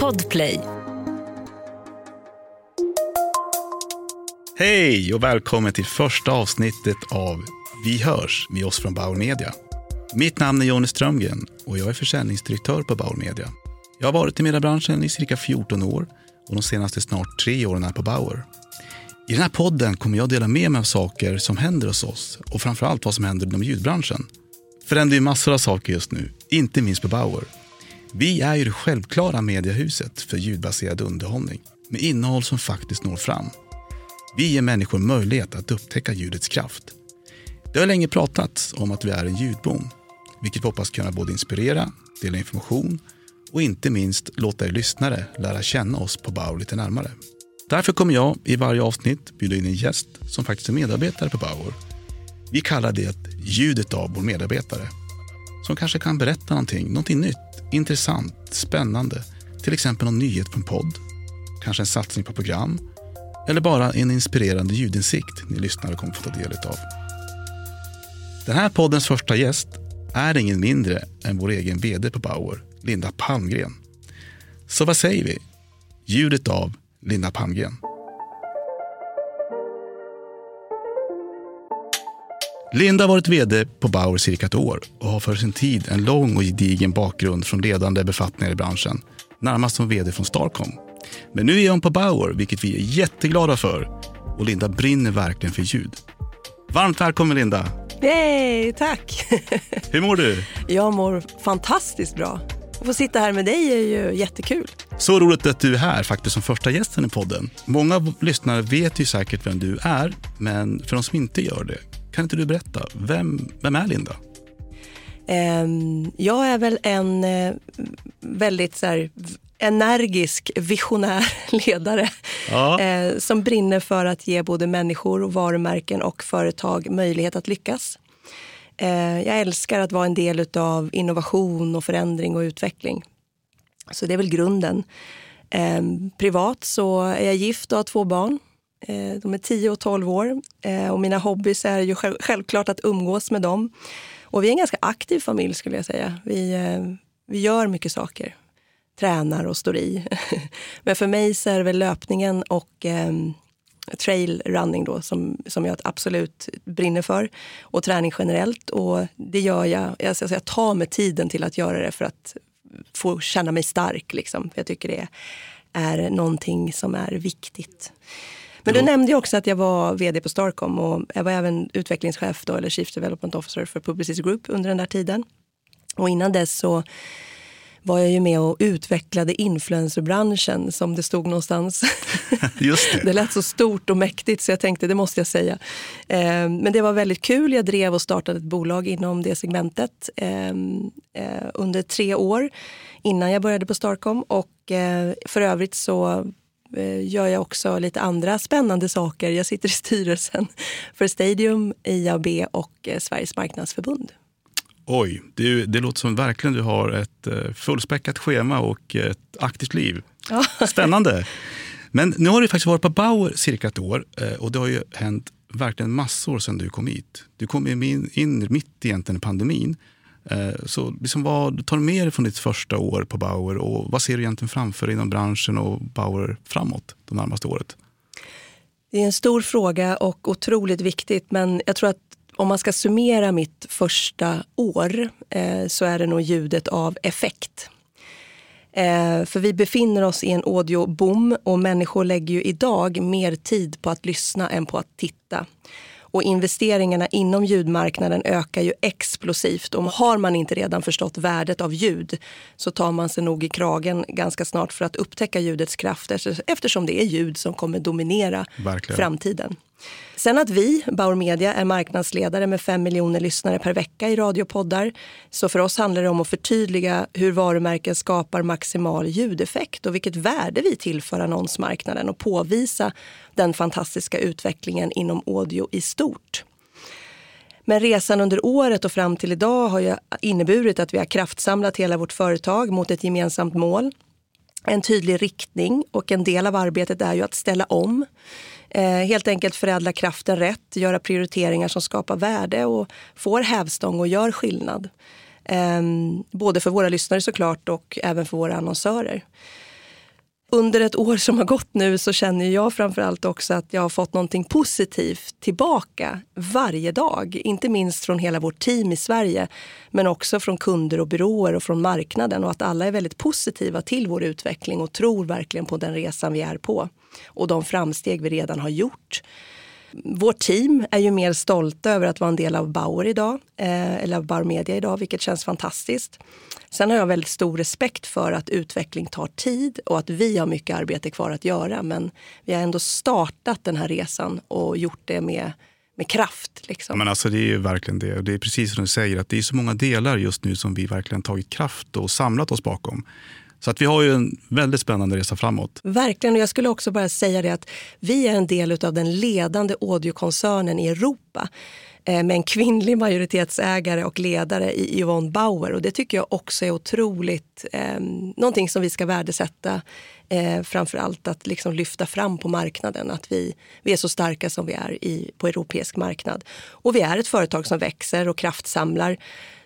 Podplay. Hej och välkommen till första avsnittet av Vi hörs med oss från Bauer Media. Mitt namn är Jonny Strömgren och jag är försäljningsdirektör på Bauer Media. Jag har varit i mediebranschen i cirka 14 år och de senaste snart tre åren är på Bauer. I den här podden kommer jag dela med mig av saker som händer hos oss och framförallt vad som händer inom ljudbranschen. För det händer ju massor av saker just nu, inte minst på Bauer. Vi är ju det självklara mediehuset för ljudbaserad underhållning med innehåll som faktiskt når fram. Vi ger människor möjlighet att upptäcka ljudets kraft. Det har länge pratats om att vi är en ljudbom, vilket vi hoppas kunna både inspirera, dela information och inte minst låta er lyssnare lära känna oss på Bauer lite närmare. Därför kommer jag i varje avsnitt bjuda in en gäst som faktiskt är medarbetare på Bauer. Vi kallar det ljudet av vår medarbetare. Som kanske kan berätta någonting, någonting nytt, intressant, spännande. Till exempel någon nyhet på en podd, kanske en satsning på program eller bara en inspirerande ljudinsikt ni lyssnare kommer få ta del av. Den här poddens första gäst är ingen mindre än vår egen vd på Bauer, Linda Palmgren. Så vad säger vi? Ljudet av Linda Palmgren. Linda har varit vd på Bauer cirka ett år och har för sin tid en lång och gedigen bakgrund från ledande befattningar i branschen, närmast som vd från Starcom. Men nu är hon på Bauer, vilket vi är jätteglada för. Och Linda brinner verkligen för ljud. Varmt välkommen Linda! Hej, tack! Hur mår du? Jag mår fantastiskt bra. Att få sitta här med dig är ju jättekul. Så roligt att du är här faktiskt som första gästen i podden. Många lyssnare vet ju säkert vem du är, men för de som inte gör det, kan inte du berätta, vem, vem är Linda? Ehm, jag är väl en eh, väldigt så här, energisk, visionär ledare Ja. eh, som brinner för att ge både människor, och varumärken och företag möjlighet att lyckas. Eh, jag älskar att vara en del av innovation och förändring och utveckling. Så det är väl grunden. Eh, privat så är jag gift och har två barn. Eh, de är 10 och 12 år eh, och mina hobbys är ju självklart att umgås med dem. Och vi är en ganska aktiv familj skulle jag säga. Vi, eh, vi gör mycket saker. Tränar och står i. Men för mig så är det väl löpningen och ehm, trail running då som, som jag absolut brinner för. Och träning generellt. Och det gör jag, jag, ska jag tar mig tiden till att göra det för att få känna mig stark. Liksom. För jag tycker det är någonting som är viktigt. Men du nämnde ju också att jag var vd på Starcom och jag var även utvecklingschef då, eller Chief Development Officer för Publicis Group under den där tiden. Och innan dess så var jag ju med och utvecklade influencerbranschen som det stod någonstans. Just det. Det lät så stort och mäktigt så jag tänkte det måste jag säga. Eh, men det var väldigt kul. Jag drev och startade ett bolag inom det segmentet eh, eh, under tre år innan jag började på Starcom. Och eh, för övrigt så gör jag också lite andra spännande saker. Jag sitter i styrelsen för Stadium, IAB och eh, Sveriges marknadsförbund. Oj, det, det låter som verkligen du har ett eh, fullspäckat schema och ett aktivt liv. Ja. Spännande. Men nu har du faktiskt varit på Bauer cirka ett år eh, och det har ju hänt verkligen massor sedan du kom hit. Du kom in, in mitt egentligen i pandemin. Eh, så liksom vad tar du med dig från ditt första år på Bauer och vad ser du egentligen framför dig inom branschen och Bauer framåt det närmaste året? Det är en stor fråga och otroligt viktigt men jag tror att om man ska summera mitt första år eh, så är det nog ljudet av effekt. Eh, för vi befinner oss i en audioboom och människor lägger ju idag mer tid på att lyssna än på att titta. Och investeringarna inom ljudmarknaden ökar ju explosivt. Och har man inte redan förstått värdet av ljud så tar man sig nog i kragen ganska snart för att upptäcka ljudets kraft efter- eftersom det är ljud som kommer dominera Verkligen. framtiden. Sen att vi, Bauer Media, är marknadsledare med 5 miljoner lyssnare per vecka i radiopoddar. Så för oss handlar det om att förtydliga hur varumärken skapar maximal ljudeffekt och vilket värde vi tillför annonsmarknaden och påvisa den fantastiska utvecklingen inom audio i stort. Men resan under året och fram till idag har ju inneburit att vi har kraftsamlat hela vårt företag mot ett gemensamt mål. En tydlig riktning och en del av arbetet är ju att ställa om. Eh, helt enkelt förädla kraften rätt, göra prioriteringar som skapar värde och får hävstång och gör skillnad. Ehm, både för våra lyssnare såklart och även för våra annonsörer under ett år som har gått nu så känner jag framförallt också att jag har fått någonting positivt tillbaka varje dag. Inte minst från hela vårt team i Sverige, men också från kunder och byråer och från marknaden och att alla är väldigt positiva till vår utveckling och tror verkligen på den resan vi är på och de framsteg vi redan har gjort. Vårt team är ju mer stolta över att vara en del av Bauer idag, eh, eller av Bauer Media idag, vilket känns fantastiskt. Sen har jag väldigt stor respekt för att utveckling tar tid och att vi har mycket arbete kvar att göra. Men vi har ändå startat den här resan och gjort det med, med kraft. Liksom. Men alltså det är ju verkligen det. Det är precis som du säger, att det är så många delar just nu som vi verkligen tagit kraft och samlat oss bakom. Så att vi har ju en väldigt spännande resa framåt. Verkligen. Och jag skulle också bara säga det att vi är en del av den ledande audiokoncernen i Europa eh, med en kvinnlig majoritetsägare och ledare i Yvonne Bauer. Och det tycker jag också är otroligt, eh, någonting som vi ska värdesätta. Eh, framför allt att liksom lyfta fram på marknaden att vi, vi är så starka som vi är i, på europeisk marknad. Och vi är ett företag som växer och kraftsamlar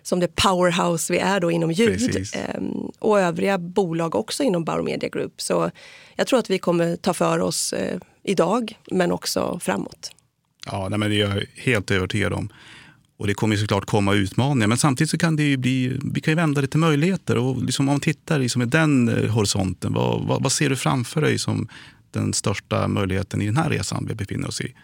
som det powerhouse vi är då inom ljud eh, och övriga bolag också inom Bauer Media Group. Så jag tror att vi kommer ta för oss eh, idag men också framåt. Ja, nej, men det är jag helt övertygad om. Och det kommer såklart komma utmaningar, men samtidigt så kan det ju bli, vi kan ju vända det till möjligheter. Och liksom om man tittar liksom i den eh, horisonten, vad, vad, vad, ser du framför dig som den största möjligheten i den här resan vi befinner oss i?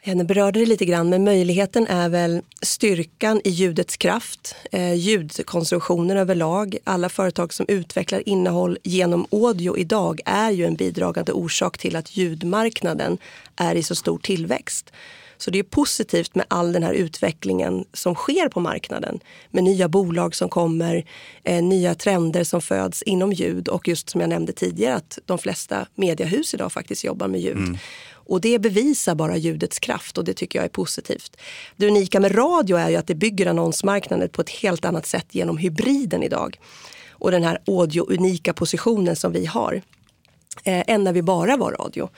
Henne berörde det lite grann, men möjligheten är väl styrkan i ljudets kraft, eh, ljudkonsumtionen överlag. Alla företag som utvecklar innehåll genom audio idag är ju en bidragande orsak till att ljudmarknaden är i så stor tillväxt. Så det är positivt med all den här utvecklingen som sker på marknaden. Med nya bolag som kommer, eh, nya trender som föds inom ljud och just som jag nämnde tidigare att de flesta mediehus idag faktiskt jobbar med ljud. Mm. Och det bevisar bara ljudets kraft och det tycker jag är positivt. Det unika med radio är ju att det bygger annonsmarknaden på ett helt annat sätt genom hybriden idag. Och den här audio-unika positionen som vi har. Eh, än när vi bara var radio.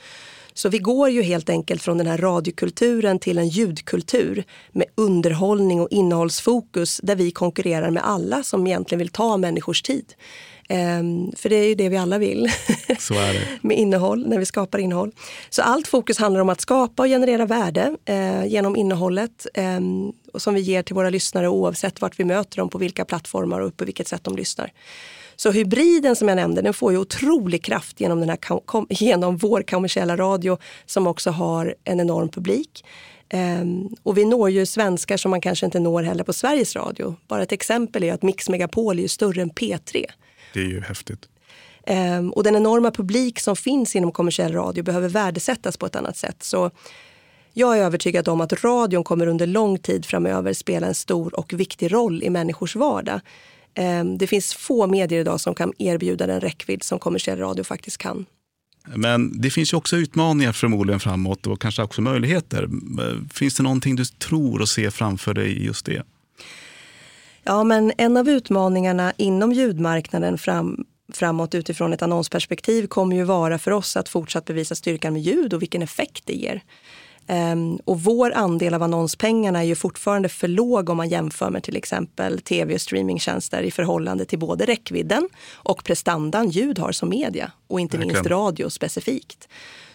Så vi går ju helt enkelt från den här radiokulturen till en ljudkultur med underhållning och innehållsfokus där vi konkurrerar med alla som egentligen vill ta människors tid. Ehm, för det är ju det vi alla vill. Med innehåll, när vi skapar innehåll. Så allt fokus handlar om att skapa och generera värde eh, genom innehållet eh, som vi ger till våra lyssnare oavsett vart vi möter dem, på vilka plattformar och på vilket sätt de lyssnar. Så hybriden som jag nämnde, den får ju otrolig kraft genom, den här, genom vår kommersiella radio som också har en enorm publik. Um, och vi når ju svenskar som man kanske inte når heller på Sveriges Radio. Bara ett exempel är att Mix Megapol är ju större än P3. Det är ju häftigt. Um, och den enorma publik som finns inom kommersiell radio behöver värdesättas på ett annat sätt. Så jag är övertygad om att radion kommer under lång tid framöver spela en stor och viktig roll i människors vardag. Um, det finns få medier idag som kan erbjuda den räckvidd som kommersiell radio faktiskt kan. Men det finns ju också utmaningar förmodligen framåt och kanske också möjligheter. Finns det någonting du tror och ser framför dig i just det? Ja, men en av utmaningarna inom ljudmarknaden fram, framåt utifrån ett annonsperspektiv kommer ju vara för oss att fortsatt bevisa styrkan med ljud och vilken effekt det ger. Um, och vår andel av annonspengarna är ju fortfarande för låg om man jämför med till exempel tv och streamingtjänster i förhållande till både räckvidden och prestandan ljud har som media och inte Verkligen. minst radio specifikt.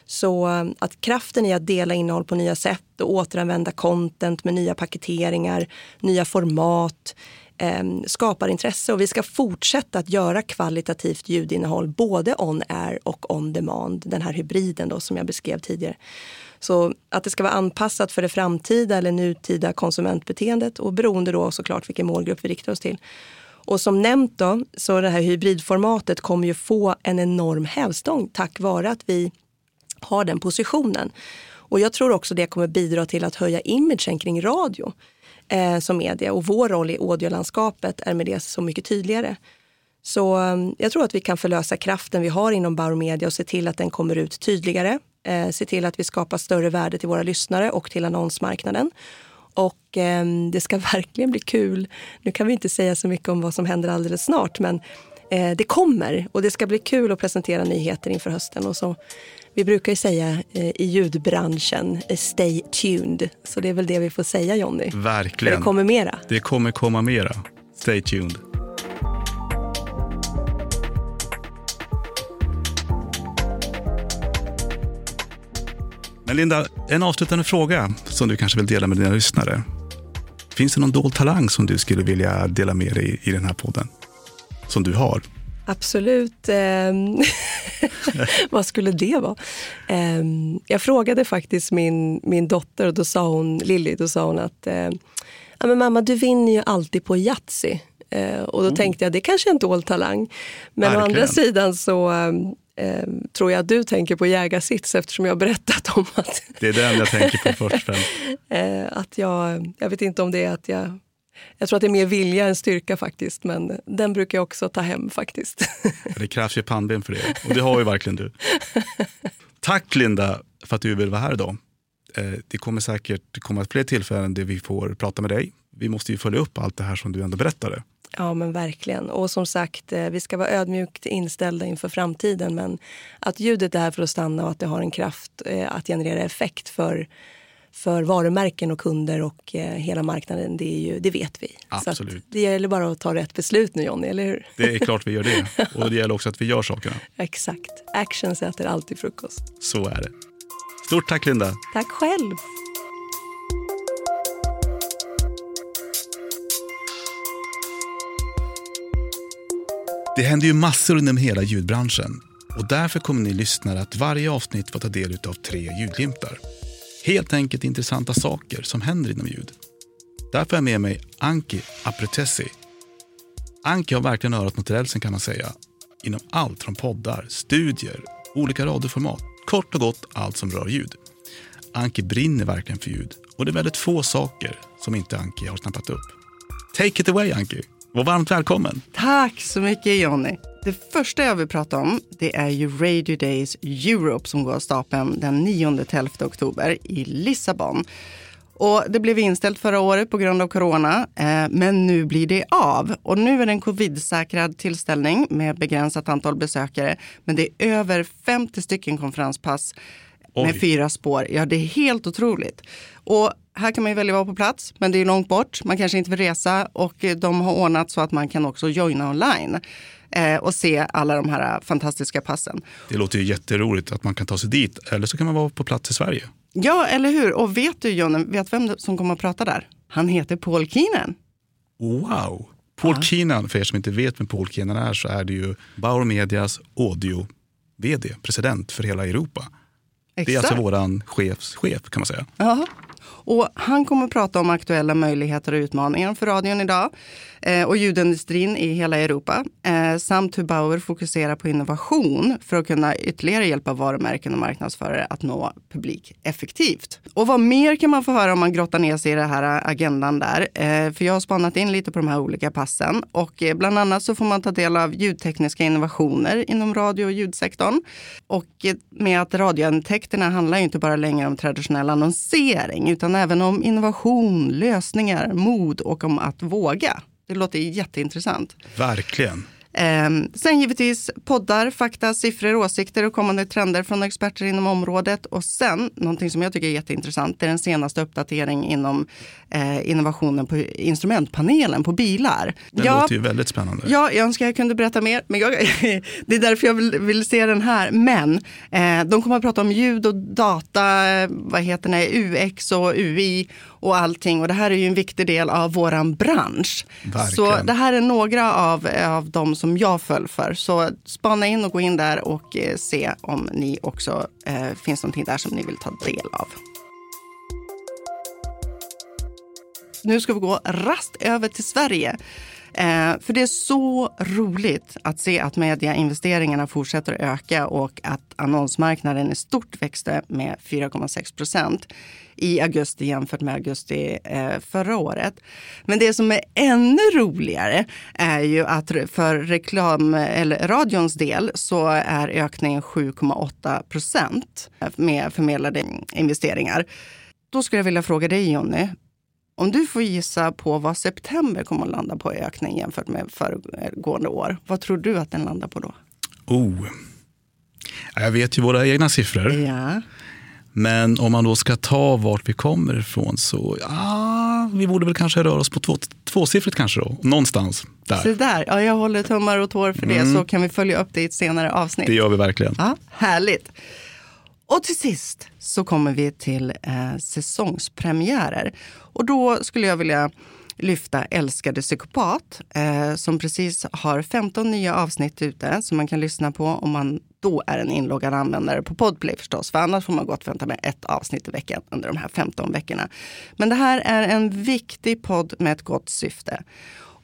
Så um, att kraften i att dela innehåll på nya sätt och återanvända content med nya paketeringar, nya format eh, skapar intresse. Och vi ska fortsätta att göra kvalitativt ljudinnehåll både on air och on demand. Den här hybriden då, som jag beskrev tidigare. Så att det ska vara anpassat för det framtida eller nutida konsumentbeteendet och beroende då såklart vilken målgrupp vi riktar oss till. Och som nämnt då, så det här hybridformatet kommer ju få en enorm hävstång tack vare att vi har den positionen. Och jag tror också det kommer bidra till att höja imagen kring radio eh, som media och vår roll i audiolandskapet är med det så mycket tydligare. Så eh, jag tror att vi kan förlösa kraften vi har inom Bauer Media och se till att den kommer ut tydligare. Eh, se till att vi skapar större värde till våra lyssnare och till annonsmarknaden. Och eh, det ska verkligen bli kul. Nu kan vi inte säga så mycket om vad som händer alldeles snart, men eh, det kommer och det ska bli kul att presentera nyheter inför hösten. Och så, vi brukar ju säga eh, i ljudbranschen, eh, stay tuned. Så det är väl det vi får säga Jonny. Verkligen. För det kommer mera. Det kommer komma mera. Stay tuned. Men Linda, en avslutande fråga som du kanske vill dela med dina lyssnare. Finns det någon dold talang som du skulle vilja dela med dig i den här podden? Som du har? Absolut. Ehm, vad skulle det vara? Ehm, jag frågade faktiskt min, min dotter, och då sa hon, Lilly, då sa hon att eh, ja, men mamma, du vinner ju alltid på Yatzy. Eh, och då mm. tänkte jag, det kanske är en dold talang. Men Verkligen. å andra sidan så eh, tror jag att du tänker på jägarsits eftersom jag har berättat om att... det är den jag tänker på först. eh, att jag, jag vet inte om det är att jag... Jag tror att det är mer vilja än styrka faktiskt, men den brukar jag också ta hem faktiskt. det krävs ju pannben för det och det har ju verkligen du. Tack Linda för att du vill vara här idag. Eh, det kommer säkert komma fler tillfällen där vi får prata med dig. Vi måste ju följa upp allt det här som du ändå berättade. Ja, men verkligen. Och som sagt, eh, vi ska vara ödmjukt inställda inför framtiden. Men att ljudet är här för att stanna och att det har en kraft eh, att generera effekt för, för varumärken och kunder och eh, hela marknaden, det, är ju, det vet vi. Absolut. det gäller bara att ta rätt beslut nu, Jonny, eller hur? Det är klart vi gör det. Och det gäller också att vi gör sakerna. Exakt. Action äter alltid frukost. Så är det. Stort tack, Linda. Tack själv. Det händer ju massor inom hela ljudbranschen och därför kommer ni lyssnare att varje avsnitt få ta del av tre ljudglimtar. Helt enkelt intressanta saker som händer inom ljud. Därför har jag med mig Anki Apretessi. Anki har verkligen örat mot rälsen kan man säga. Inom allt från poddar, studier, olika radioformat. Kort och gott allt som rör ljud. Anki brinner verkligen för ljud och det är väldigt få saker som inte Anki har snappat upp. Take it away Anki! Och varmt välkommen. Tack så mycket Jonny. Det första jag vill prata om det är ju Radio Days Europe som går av stapeln den 9-11 oktober i Lissabon. Och det blev inställt förra året på grund av corona, eh, men nu blir det av. Och nu är det en covid-säkrad tillställning med begränsat antal besökare. Men det är över 50 stycken konferenspass Oj. med fyra spår. Ja, det är helt otroligt. Och här kan man ju välja att vara på plats, men det är långt bort. Man kanske inte vill resa och de har ordnat så att man kan också joina online eh, och se alla de här fantastiska passen. Det låter ju jätteroligt att man kan ta sig dit, eller så kan man vara på plats i Sverige. Ja, eller hur? Och vet du John, vet vem som kommer att prata där? Han heter Paul Keenan. Wow! Paul ja. Keenan, för er som inte vet vem Paul Keenan är, så är det ju Bauer Medias audio-vd, president för hela Europa. Exakt. Det är alltså våran chefschef kan man säga. Aha. Och han kommer att prata om aktuella möjligheter och utmaningar för radion idag eh, och ljudindustrin i hela Europa. Eh, samt hur Bauer fokuserar på innovation för att kunna ytterligare hjälpa varumärken och marknadsförare att nå publik effektivt. Och vad mer kan man få höra om man grottar ner sig i den här agendan där? Eh, för jag har spanat in lite på de här olika passen och eh, bland annat så får man ta del av ljudtekniska innovationer inom radio och ljudsektorn. Och eh, med att radiointäkterna handlar ju inte bara längre om traditionell annonsering utan även om innovation, lösningar, mod och om att våga. Det låter jätteintressant. Verkligen. Eh, sen givetvis poddar, fakta, siffror, åsikter och kommande trender från experter inom området. Och sen, någonting som jag tycker är jätteintressant, det är den senaste uppdateringen inom eh, innovationen på instrumentpanelen på bilar. Det ja, låter ju väldigt spännande. Ja, jag önskar jag kunde berätta mer, men jag, det är därför jag vill, vill se den här. Men eh, de kommer att prata om ljud och data, eh, vad heter det, UX och UI och allting. Och det här är ju en viktig del av våran bransch. Verkligen. Så det här är några av, av de som jag föll för. Så spana in och gå in där och eh, se om ni också eh, finns någonting där som ni vill ta del av. Nu ska vi gå rast över till Sverige. Eh, för det är så roligt att se att mediainvesteringarna fortsätter att öka och att annonsmarknaden i stort växte med 4,6 procent i augusti jämfört med augusti eh, förra året. Men det som är ännu roligare är ju att för reklam eller radions del så är ökningen 7,8 procent med förmedlade investeringar. Då skulle jag vilja fråga dig Jonny, om du får gissa på vad september kommer att landa på i ökning jämfört med föregående år, vad tror du att den landar på då? Oh. Jag vet ju våra egna siffror. Ja. Men om man då ska ta vart vi kommer ifrån så, ja, vi borde väl kanske röra oss på två, tvåsiffrigt kanske då, någonstans där. Så där, ja, jag håller tummar och tår för det Mm. så kan vi följa upp det i ett senare avsnitt. Det gör vi verkligen. Ja, härligt. Och till sist så kommer vi till eh, säsongspremiärer. Och då skulle jag vilja lyfta Älskade psykopat eh, som precis har 15 nya avsnitt ute som man kan lyssna på om man då är en inloggad användare på Podplay förstås. För annars får man gott vänta med ett avsnitt i veckan under de här 15 veckorna. Men det här är en viktig podd med ett gott syfte.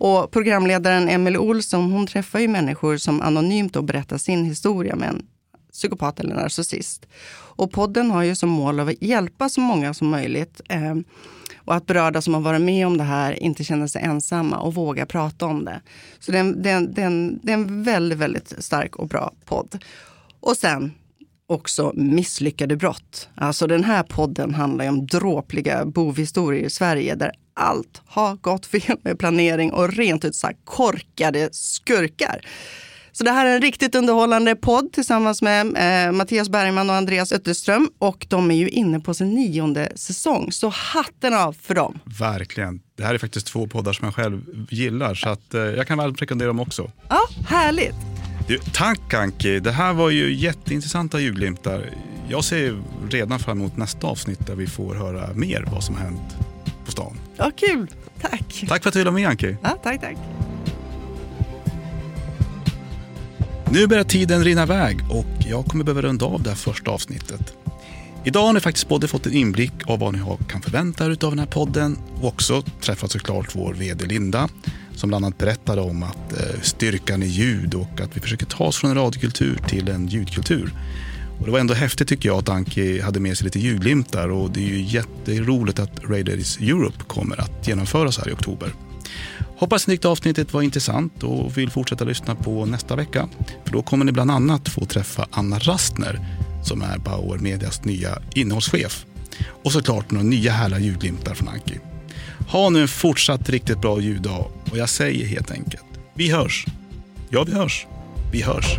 Och programledaren Emelie Olsson hon träffar ju människor som anonymt då berättar sin historia med en psykopat eller narcissist. Och podden har ju som mål att hjälpa så många som möjligt eh, och att berörda som har varit med om det här inte känner sig ensamma och vågar prata om det. Så det är en, det är en, det är en, det är en väldigt, väldigt stark och bra podd. Och sen också misslyckade brott. Alltså den här podden handlar ju om dråpliga bovhistorier i Sverige där allt har gått fel med planering och rent ut sagt korkade skurkar. Så det här är en riktigt underhållande podd tillsammans med eh, Mattias Bergman och Andreas Ötterström. Och de är ju inne på sin nionde säsong. Så hatten av för dem. Verkligen. Det här är faktiskt två poddar som jag själv gillar, så att, eh, jag kan väl rekommendera dem också. Ja, härligt. Du, tack Anki, det här var ju jätteintressanta julglimtar. Jag ser redan fram emot nästa avsnitt där vi får höra mer vad som har hänt på stan. Ja, kul. Tack. Tack för att du ville med Anki. Ja, tack, tack. Nu börjar tiden rinna iväg och jag kommer behöva runda av det här första avsnittet. Idag har ni faktiskt både fått en inblick av vad ni kan förvänta er av den här podden och också träffat såklart vår VD Linda som bland annat berättade om att eh, styrkan i ljud och att vi försöker ta oss från en radiokultur till en ljudkultur. Och det var ändå häftigt tycker jag att Anki hade med sig lite ljudglimtar och det är ju jätteroligt att Raiders Europe kommer att genomföras här i oktober. Hoppas ni tyckte avsnittet var intressant och vill fortsätta lyssna på nästa vecka. För då kommer ni bland annat få träffa Anna Rastner som är Bauer Medias nya innehållschef. Och såklart några nya härliga ljudglimtar från Anki. Ha nu en fortsatt riktigt bra ljuddag och jag säger helt enkelt, vi hörs. Ja, vi hörs. Vi hörs.